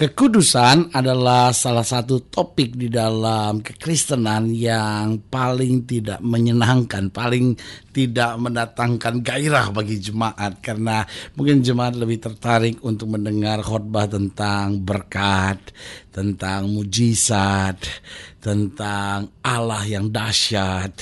Kekudusan adalah salah satu topik di dalam kekristenan yang paling tidak menyenangkan, paling tidak mendatangkan gairah bagi jemaat. Karena mungkin jemaat lebih tertarik untuk mendengar khotbah tentang berkat, tentang mujizat, tentang Allah yang dahsyat,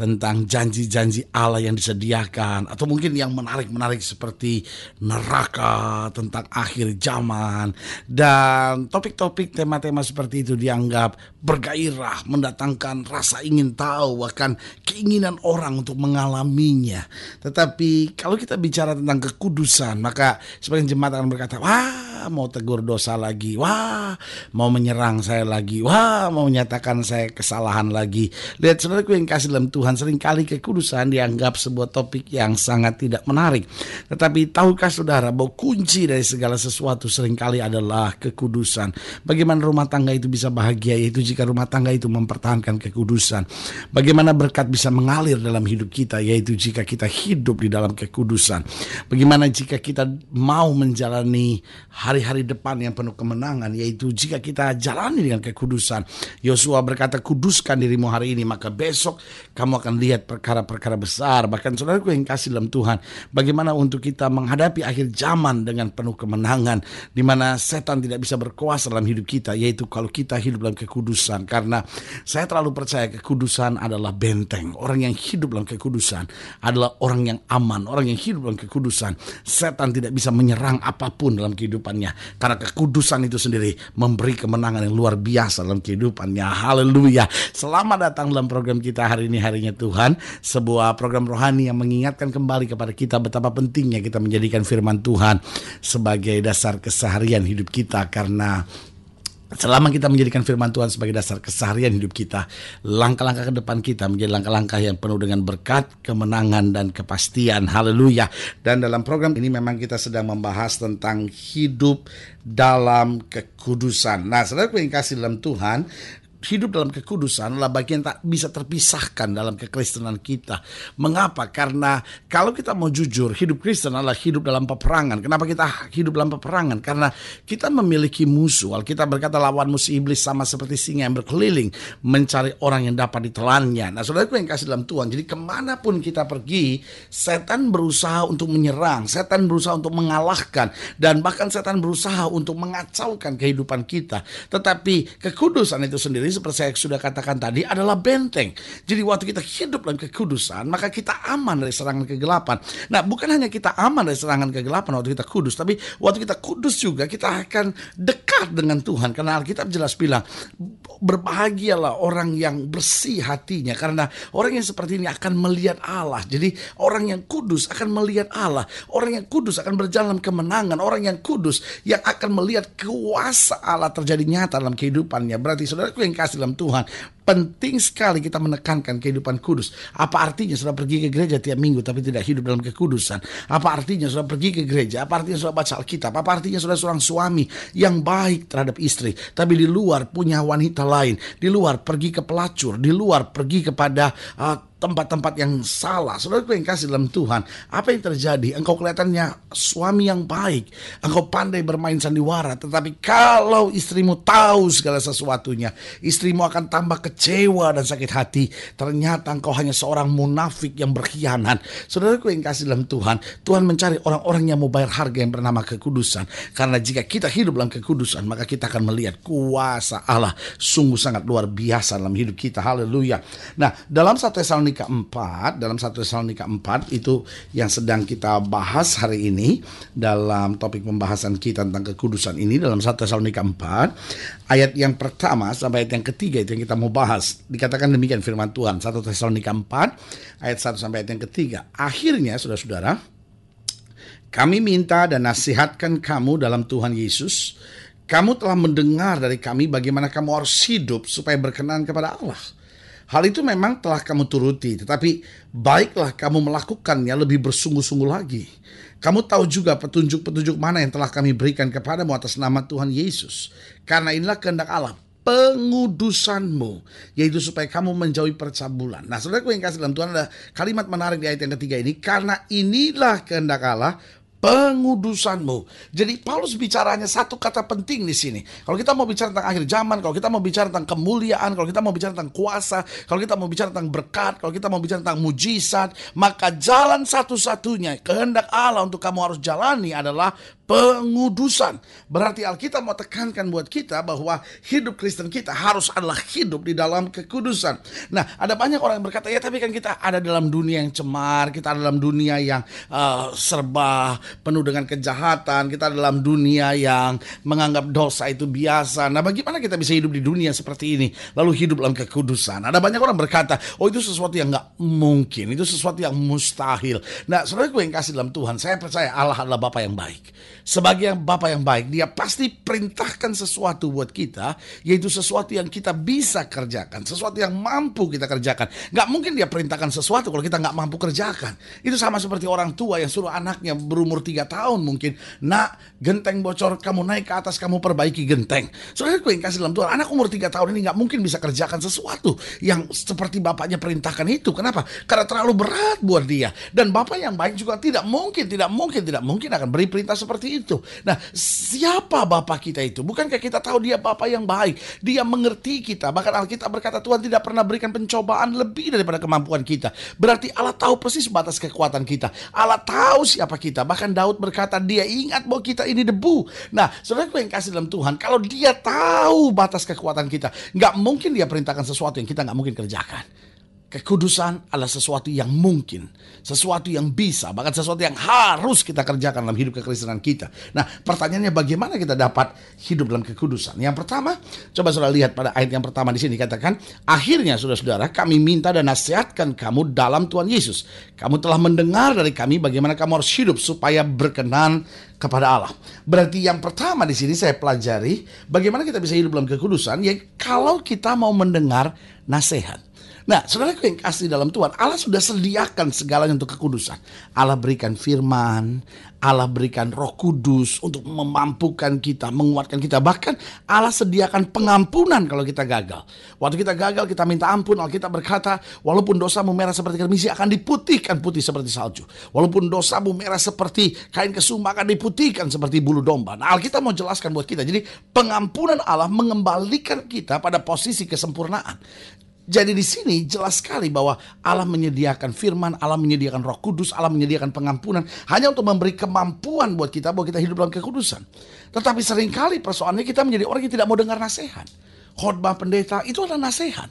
tentang janji-janji Allah yang disediakan, atau mungkin yang menarik-menarik seperti neraka, tentang akhir zaman, dan topik-topik tema-tema seperti itu dianggap bergairah, mendatangkan rasa ingin tahu, bahkan keinginan orang untuk mengalaminya. Tetapi kalau kita bicara tentang kekudusan, maka sebagian jemaat akan berkata, wah mau tegur dosa lagi, wah mau menyerang saya lagi, wah mau menyatakan saya kesalahan lagi. Lihat saudaraku yang kasih dalam Tuhan, sering kali kekudusan dianggap sebuah topik yang sangat tidak menarik. Tetapi tahukah saudara bahwa kunci dari segala sesuatu sering kali adalah kekudusan. Bagaimana rumah tangga itu bisa bahagia, yaitu jika rumah tangga itu mempertahankan kekudusan. Bagaimana berkat bisa mengalir dalam hidup kita, yaitu jika kita hidup di dalam kekudusan. Bagaimana jika kita mau menjalani hari-hari depan yang penuh kemenangan, yaitu jika kita jalani dengan kekudusan. Yosua berkata, kuduskan dirimu hari ini, maka besok kamu akan lihat perkara-perkara besar. Bahkan saudaraku yang kasih dalam Tuhan, bagaimana untuk kita menghadapi akhir zaman dengan penuh kemenangan, di mana setan tidak bisa berkuasa dalam hidup kita, yaitu kalau kita hidup dalam kekudusan. Karena saya terlalu percaya kekudusan adalah benteng. Orang yang hidup dalam kekudusan adalah orang yang aman, orang yang hidup dalam kekudusan. Setan tidak bisa menyerang apa pun dalam kehidupannya, karena kekudusan itu sendiri memberi kemenangan yang luar biasa dalam kehidupannya. Haleluya. Selamat datang dalam program kita hari ini harinya Tuhan, sebuah program rohani yang mengingatkan kembali kepada kita betapa pentingnya kita menjadikan firman Tuhan sebagai dasar keseharian hidup kita karena Selama kita menjadikan firman Tuhan sebagai dasar keseharian hidup kita, langkah-langkah ke depan kita menjadi langkah-langkah yang penuh dengan berkat, kemenangan, dan kepastian. Haleluya. Dan dalam program ini memang kita sedang membahas tentang hidup dalam kekudusan. Nah, saudara yang kasih dalam Tuhan, hidup dalam kekudusan adalah bagian tak bisa terpisahkan dalam kekristenan kita. Mengapa? Karena kalau kita mau jujur, hidup Kristen adalah hidup dalam peperangan. Kenapa kita hidup dalam peperangan? Karena kita memiliki musuh. Kita berkata lawan musuh iblis sama seperti singa yang berkeliling mencari orang yang dapat ditelannya. Nah, saudaraku yang kasih dalam Tuhan. Jadi ke mana pun kita pergi, setan berusaha untuk menyerang, setan berusaha untuk mengalahkan, dan bahkan setan berusaha untuk mengacaukan kehidupan kita. Tetapi kekudusan itu sendiri seperti saya sudah katakan tadi adalah benteng. Jadi waktu kita hidup dalam kekudusan, maka kita aman dari serangan kegelapan. Nah, bukan hanya kita aman dari serangan kegelapan waktu kita kudus, tapi waktu kita kudus juga kita akan dekat dengan Tuhan. Karena Alkitab jelas bilang, berbahagialah orang yang bersih hatinya karena orang yang seperti ini akan melihat Allah. Jadi orang yang kudus akan melihat Allah. Orang yang kudus akan berjalan kemenangan. Orang yang kudus yang akan melihat kuasa Allah terjadi nyata dalam kehidupannya. Berarti saudaraku yang kasih dalam Tuhan, penting sekali kita menekankan kehidupan kudus. Apa artinya sudah pergi ke gereja tiap minggu tapi tidak hidup dalam kekudusan? Apa artinya sudah pergi ke gereja? Apa artinya sudah baca Alkitab? Apa artinya sudah seorang suami yang baik terhadap istri, tapi di luar punya wanita lain, di luar pergi ke pelacur, di luar pergi kepada uh, tempat-tempat yang salah. Saudara yang kasih dalam Tuhan, apa yang terjadi? Engkau kelihatannya suami yang baik, engkau pandai bermain sandiwara, tetapi kalau istrimu tahu segala sesuatunya, istrimu akan tambah kecil kecewa dan sakit hati. Ternyata engkau hanya seorang munafik yang berkhianat. Saudaraku yang kasih dalam Tuhan, Tuhan mencari orang-orang yang mau bayar harga yang bernama kekudusan. Karena jika kita hidup dalam kekudusan, maka kita akan melihat kuasa Allah sungguh sangat luar biasa dalam hidup kita. Haleluya. Nah, dalam 1 Tesalonika 4, dalam 1 Tesalonika 4 itu yang sedang kita bahas hari ini dalam topik pembahasan kita tentang kekudusan ini dalam 1 Tesalonika 4 ayat yang pertama sampai ayat yang ketiga itu yang kita mau. Dikatakan demikian firman Tuhan 1 Tesalonika 4 ayat 1 sampai ayat yang ketiga. Akhirnya saudara-saudara kami minta dan nasihatkan kamu dalam Tuhan Yesus. Kamu telah mendengar dari kami bagaimana kamu harus hidup supaya berkenan kepada Allah. Hal itu memang telah kamu turuti, tetapi baiklah kamu melakukannya lebih bersungguh-sungguh lagi. Kamu tahu juga petunjuk-petunjuk mana yang telah kami berikan kepadamu atas nama Tuhan Yesus. Karena inilah kehendak Allah, pengudusanmu, yaitu supaya kamu menjauhi percabulan. Nah, saudaraku yang kasih dalam Tuhan ada kalimat menarik di ayat yang ketiga ini, karena inilah kehendak Allah, pengudusanmu. Jadi Paulus bicaranya satu kata penting di sini. Kalau kita mau bicara tentang akhir zaman, kalau kita mau bicara tentang kemuliaan, kalau kita mau bicara tentang kuasa, kalau kita mau bicara tentang berkat, kalau kita mau bicara tentang mujizat, maka jalan satu-satunya kehendak Allah untuk kamu harus jalani adalah pengudusan. Berarti Alkitab mau tekankan buat kita bahwa hidup Kristen kita harus adalah hidup di dalam kekudusan. Nah, ada banyak orang yang berkata, ya tapi kan kita ada dalam dunia yang cemar, kita ada dalam dunia yang uh, serba penuh dengan kejahatan, kita ada dalam dunia yang menganggap dosa itu biasa. Nah, bagaimana kita bisa hidup di dunia seperti ini, lalu hidup dalam kekudusan? Ada banyak orang berkata, oh itu sesuatu yang nggak mungkin, itu sesuatu yang mustahil. Nah, saudara gue yang kasih dalam Tuhan, saya percaya Allah adalah Bapak yang baik sebagai yang Bapak yang baik, dia pasti perintahkan sesuatu buat kita, yaitu sesuatu yang kita bisa kerjakan, sesuatu yang mampu kita kerjakan. Gak mungkin dia perintahkan sesuatu kalau kita gak mampu kerjakan. Itu sama seperti orang tua yang suruh anaknya berumur 3 tahun mungkin, nak genteng bocor, kamu naik ke atas, kamu perbaiki genteng. Soalnya gue yang kasih dalam Tuhan, anak umur 3 tahun ini gak mungkin bisa kerjakan sesuatu yang seperti bapaknya perintahkan itu. Kenapa? Karena terlalu berat buat dia. Dan bapak yang baik juga tidak mungkin, tidak mungkin, tidak mungkin akan beri perintah seperti itu. Nah, siapa Bapak kita itu? Bukankah kita tahu dia Bapak yang baik? Dia mengerti kita. Bahkan Alkitab berkata Tuhan tidak pernah berikan pencobaan lebih daripada kemampuan kita. Berarti Allah tahu persis batas kekuatan kita. Allah tahu siapa kita. Bahkan Daud berkata dia ingat bahwa kita ini debu. Nah, saudara yang kasih dalam Tuhan, kalau dia tahu batas kekuatan kita, nggak mungkin dia perintahkan sesuatu yang kita nggak mungkin kerjakan. Kekudusan adalah sesuatu yang mungkin, sesuatu yang bisa, bahkan sesuatu yang harus kita kerjakan dalam hidup kekristenan kita. Nah, pertanyaannya bagaimana kita dapat hidup dalam kekudusan? Yang pertama, coba saudara lihat pada ayat yang pertama di sini katakan, akhirnya saudara-saudara kami minta dan nasihatkan kamu dalam Tuhan Yesus. Kamu telah mendengar dari kami bagaimana kamu harus hidup supaya berkenan kepada Allah. Berarti yang pertama di sini saya pelajari bagaimana kita bisa hidup dalam kekudusan ya kalau kita mau mendengar nasihat. Nah, saudara yang kasih dalam Tuhan, Allah sudah sediakan segalanya untuk kekudusan. Allah berikan firman, Allah berikan roh kudus untuk memampukan kita, menguatkan kita. Bahkan Allah sediakan pengampunan kalau kita gagal. Waktu kita gagal, kita minta ampun. Alkitab berkata, walaupun dosamu merah seperti kermisi akan diputihkan putih seperti salju. Walaupun dosamu merah seperti kain kesumba akan diputihkan seperti bulu domba. Nah Alkitab mau jelaskan buat kita. Jadi pengampunan Allah mengembalikan kita pada posisi kesempurnaan. Jadi di sini jelas sekali bahwa Allah menyediakan firman, Allah menyediakan roh kudus, Allah menyediakan pengampunan. Hanya untuk memberi kemampuan buat kita, bahwa kita hidup dalam kekudusan. Tetapi sering kali persoalannya kita menjadi orang yang tidak mau dengar nasihat. Khotbah pendeta itu adalah nasihat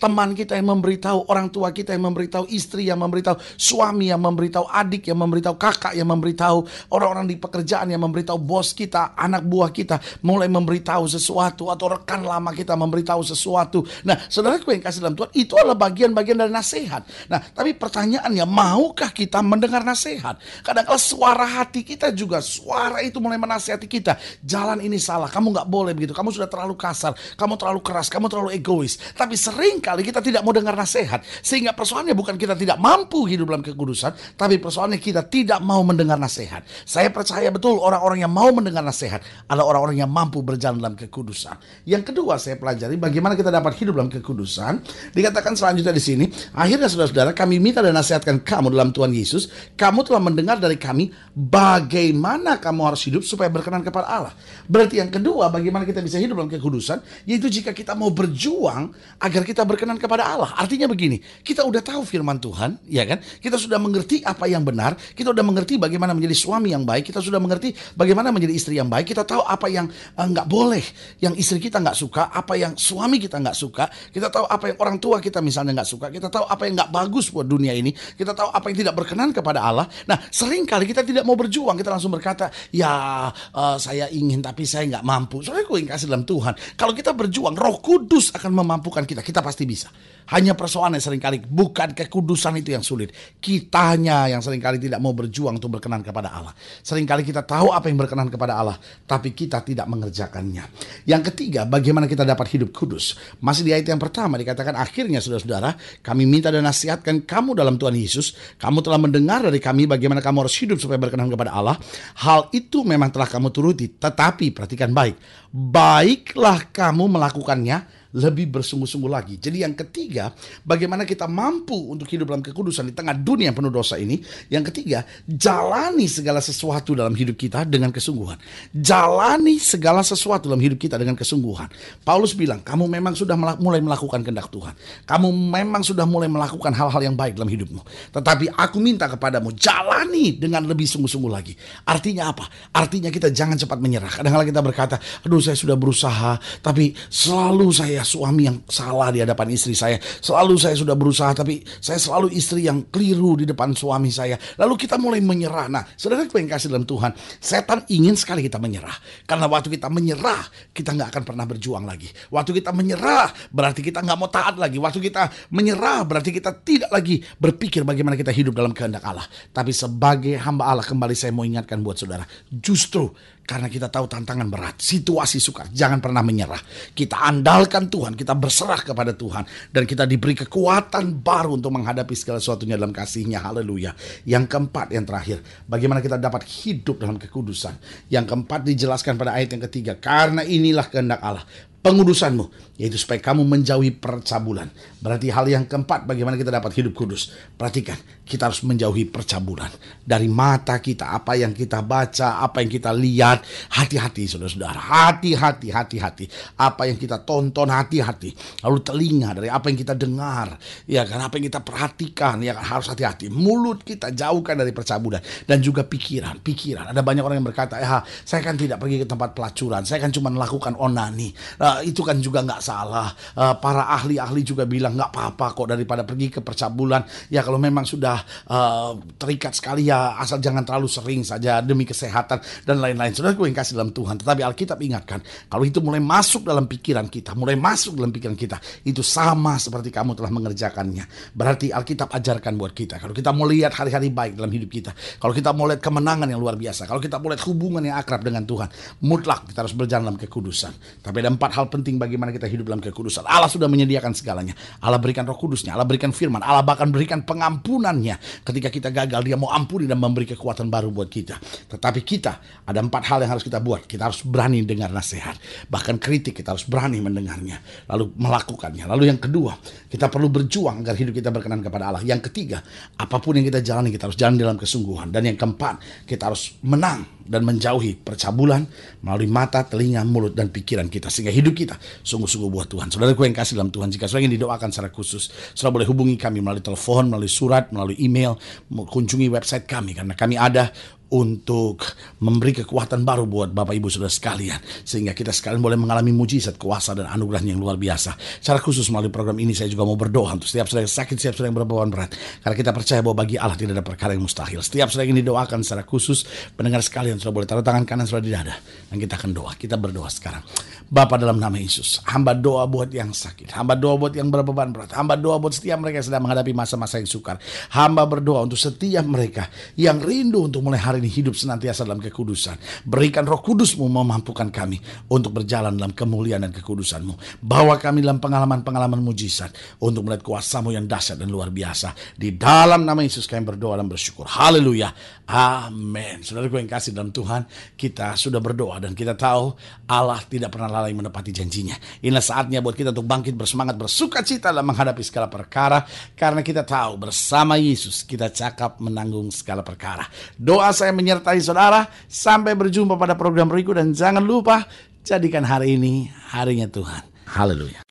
teman kita yang memberitahu, orang tua kita yang memberitahu, istri yang memberitahu, suami yang memberitahu, adik yang memberitahu, kakak yang memberitahu, orang-orang di pekerjaan yang memberitahu, bos kita, anak buah kita mulai memberitahu sesuatu atau rekan lama kita memberitahu sesuatu. Nah, saudaraku yang kasih dalam Tuhan, itu adalah bagian-bagian dari nasihat. Nah, tapi pertanyaannya, maukah kita mendengar nasihat? Kadang-kadang suara hati kita juga, suara itu mulai menasihati kita. Jalan ini salah, kamu nggak boleh begitu, kamu sudah terlalu kasar, kamu terlalu keras, kamu terlalu egois. Tapi sering sering kali kita tidak mau dengar nasihat. Sehingga persoalannya bukan kita tidak mampu hidup dalam kekudusan, tapi persoalannya kita tidak mau mendengar nasihat. Saya percaya betul orang-orang yang mau mendengar nasihat adalah orang-orang yang mampu berjalan dalam kekudusan. Yang kedua saya pelajari bagaimana kita dapat hidup dalam kekudusan. Dikatakan selanjutnya di sini, akhirnya saudara-saudara kami minta dan nasihatkan kamu dalam Tuhan Yesus, kamu telah mendengar dari kami bagaimana kamu harus hidup supaya berkenan kepada Allah. Berarti yang kedua, bagaimana kita bisa hidup dalam kekudusan, yaitu jika kita mau berjuang agar kita berkenan kepada Allah. Artinya begini, kita udah tahu firman Tuhan, ya kan? Kita sudah mengerti apa yang benar, kita sudah mengerti bagaimana menjadi suami yang baik, kita sudah mengerti bagaimana menjadi istri yang baik, kita tahu apa yang uh, nggak boleh, yang istri kita nggak suka, apa yang suami kita nggak suka, kita tahu apa yang orang tua kita misalnya nggak suka, kita tahu apa yang nggak bagus buat dunia ini, kita tahu apa yang tidak berkenan kepada Allah. Nah, sering kali kita tidak mau berjuang, kita langsung berkata, ya uh, saya ingin tapi tapi saya nggak mampu. Soalnya gue kasih dalam Tuhan. Kalau kita berjuang, Roh Kudus akan memampukan kita. Kita pasti bisa. Hanya persoalannya sering kali bukan kekudusan itu yang sulit. Kitanya yang sering kali tidak mau berjuang untuk berkenan kepada Allah. Seringkali kita tahu apa yang berkenan kepada Allah, tapi kita tidak mengerjakannya. Yang ketiga, bagaimana kita dapat hidup kudus. Masih di ayat yang pertama dikatakan akhirnya saudara-saudara, kami minta dan nasihatkan kamu dalam Tuhan Yesus. Kamu telah mendengar dari kami bagaimana kamu harus hidup supaya berkenan kepada Allah. Hal itu memang telah kamu turuti, tetapi perhatikan baik. Baiklah kamu melakukannya lebih bersungguh-sungguh lagi. Jadi yang ketiga, bagaimana kita mampu untuk hidup dalam kekudusan di tengah dunia yang penuh dosa ini. Yang ketiga, jalani segala sesuatu dalam hidup kita dengan kesungguhan. Jalani segala sesuatu dalam hidup kita dengan kesungguhan. Paulus bilang, kamu memang sudah mulai melakukan kehendak Tuhan. Kamu memang sudah mulai melakukan hal-hal yang baik dalam hidupmu. Tetapi aku minta kepadamu, jalani dengan lebih sungguh-sungguh lagi. Artinya apa? Artinya kita jangan cepat menyerah. Kadang-kadang kita berkata, aduh saya sudah berusaha, tapi selalu saya suami yang salah di hadapan istri saya. Selalu saya sudah berusaha tapi saya selalu istri yang keliru di depan suami saya. Lalu kita mulai menyerah. Nah, saudara yang kasih dalam Tuhan, setan ingin sekali kita menyerah. Karena waktu kita menyerah, kita nggak akan pernah berjuang lagi. Waktu kita menyerah, berarti kita nggak mau taat lagi. Waktu kita menyerah, berarti kita tidak lagi berpikir bagaimana kita hidup dalam kehendak Allah. Tapi sebagai hamba Allah, kembali saya mau ingatkan buat saudara, justru karena kita tahu tantangan berat, situasi sukar. Jangan pernah menyerah. Kita andalkan Tuhan, kita berserah kepada Tuhan. Dan kita diberi kekuatan baru untuk menghadapi segala sesuatunya dalam kasihnya. Haleluya. Yang keempat, yang terakhir. Bagaimana kita dapat hidup dalam kekudusan. Yang keempat dijelaskan pada ayat yang ketiga. Karena inilah kehendak Allah pengudusanmu, yaitu supaya kamu menjauhi percabulan. Berarti hal yang keempat bagaimana kita dapat hidup kudus. Perhatikan, kita harus menjauhi percabulan. Dari mata kita, apa yang kita baca, apa yang kita lihat, hati-hati saudara-saudara. Hati-hati, hati-hati. Apa yang kita tonton, hati-hati. Lalu telinga dari apa yang kita dengar, ya kan, apa yang kita perhatikan, ya kan, harus hati-hati. Mulut kita jauhkan dari percabulan. Dan juga pikiran, pikiran. Ada banyak orang yang berkata, ya saya kan tidak pergi ke tempat pelacuran, saya kan cuma melakukan onani. Nah, uh, itu kan juga nggak salah. Uh, para ahli-ahli juga bilang nggak apa-apa kok daripada pergi ke percabulan. Ya kalau memang sudah uh, terikat sekali ya asal jangan terlalu sering saja demi kesehatan dan lain-lain. Sudah gue yang kasih dalam Tuhan. Tetapi Alkitab ingatkan kalau itu mulai masuk dalam pikiran kita, mulai masuk dalam pikiran kita, itu sama seperti kamu telah mengerjakannya. Berarti Alkitab ajarkan buat kita. Kalau kita mau lihat hari-hari baik dalam hidup kita, kalau kita mau lihat kemenangan yang luar biasa, kalau kita mau lihat hubungan yang akrab dengan Tuhan, mutlak kita harus berjalan dalam kekudusan. Tapi ada empat hal penting bagaimana kita hidup dalam kekudusan. Allah sudah menyediakan segalanya. Allah berikan roh kudusnya, Allah berikan firman, Allah bahkan berikan pengampunannya. Ketika kita gagal, dia mau ampuni dan memberi kekuatan baru buat kita. Tetapi kita, ada empat hal yang harus kita buat. Kita harus berani dengar nasihat. Bahkan kritik, kita harus berani mendengarnya. Lalu melakukannya. Lalu yang kedua, kita perlu berjuang agar hidup kita berkenan kepada Allah. Yang ketiga, apa pun yang kita jalani, kita harus jalan dalam kesungguhan. Dan yang keempat, kita harus menang dan menjauhi percabulan melalui mata, telinga, mulut, dan pikiran kita. Sehingga hidup kita sungguh-sungguh buat Tuhan. Saudaraku yang kasih dalam Tuhan, jika saudara ingin didoakan secara khusus, saudara boleh hubungi kami melalui telepon, melalui surat, melalui email, kunjungi website kami. Karena kami ada untuk memberi kekuatan baru buat Bapak Ibu Saudara sekalian sehingga kita sekalian boleh mengalami mujizat kuasa dan anugerah yang luar biasa. Secara khusus melalui program ini saya juga mau berdoa untuk setiap saudara yang sakit, setiap saudara yang berbeban berat karena kita percaya bahwa bagi Allah tidak ada perkara yang mustahil. Setiap saudara yang didoakan secara khusus pendengar sekalian sudah boleh taruh tangan kanan saudara di dada dan kita akan doa. Kita berdoa sekarang. Bapak dalam nama Yesus, hamba doa buat yang sakit, hamba doa buat yang berbeban berat, hamba doa buat setiap mereka yang sedang menghadapi masa-masa yang sukar. Hamba berdoa untuk setiap mereka yang rindu untuk mulai hari ini hidup senantiasa dalam kekudusan. Berikan roh kudusmu memampukan kami untuk berjalan dalam kemuliaan dan kekudusanmu. Bawa kami dalam pengalaman-pengalaman mujizat untuk melihat kuasamu yang dahsyat dan luar biasa. Di dalam nama Yesus kami berdoa dan bersyukur. Haleluya. Amin. Saudaraku yang kasih dalam Tuhan, kita sudah berdoa dan kita tahu Allah tidak pernah lalai menepati janjinya. Inilah saatnya buat kita untuk bangkit bersemangat, bersuka cita dalam menghadapi segala perkara. Karena kita tahu bersama Yesus kita cakap menanggung segala perkara. Doa saya menyertai saudara. Sampai berjumpa pada program berikut dan jangan lupa jadikan hari ini harinya Tuhan. Haleluya.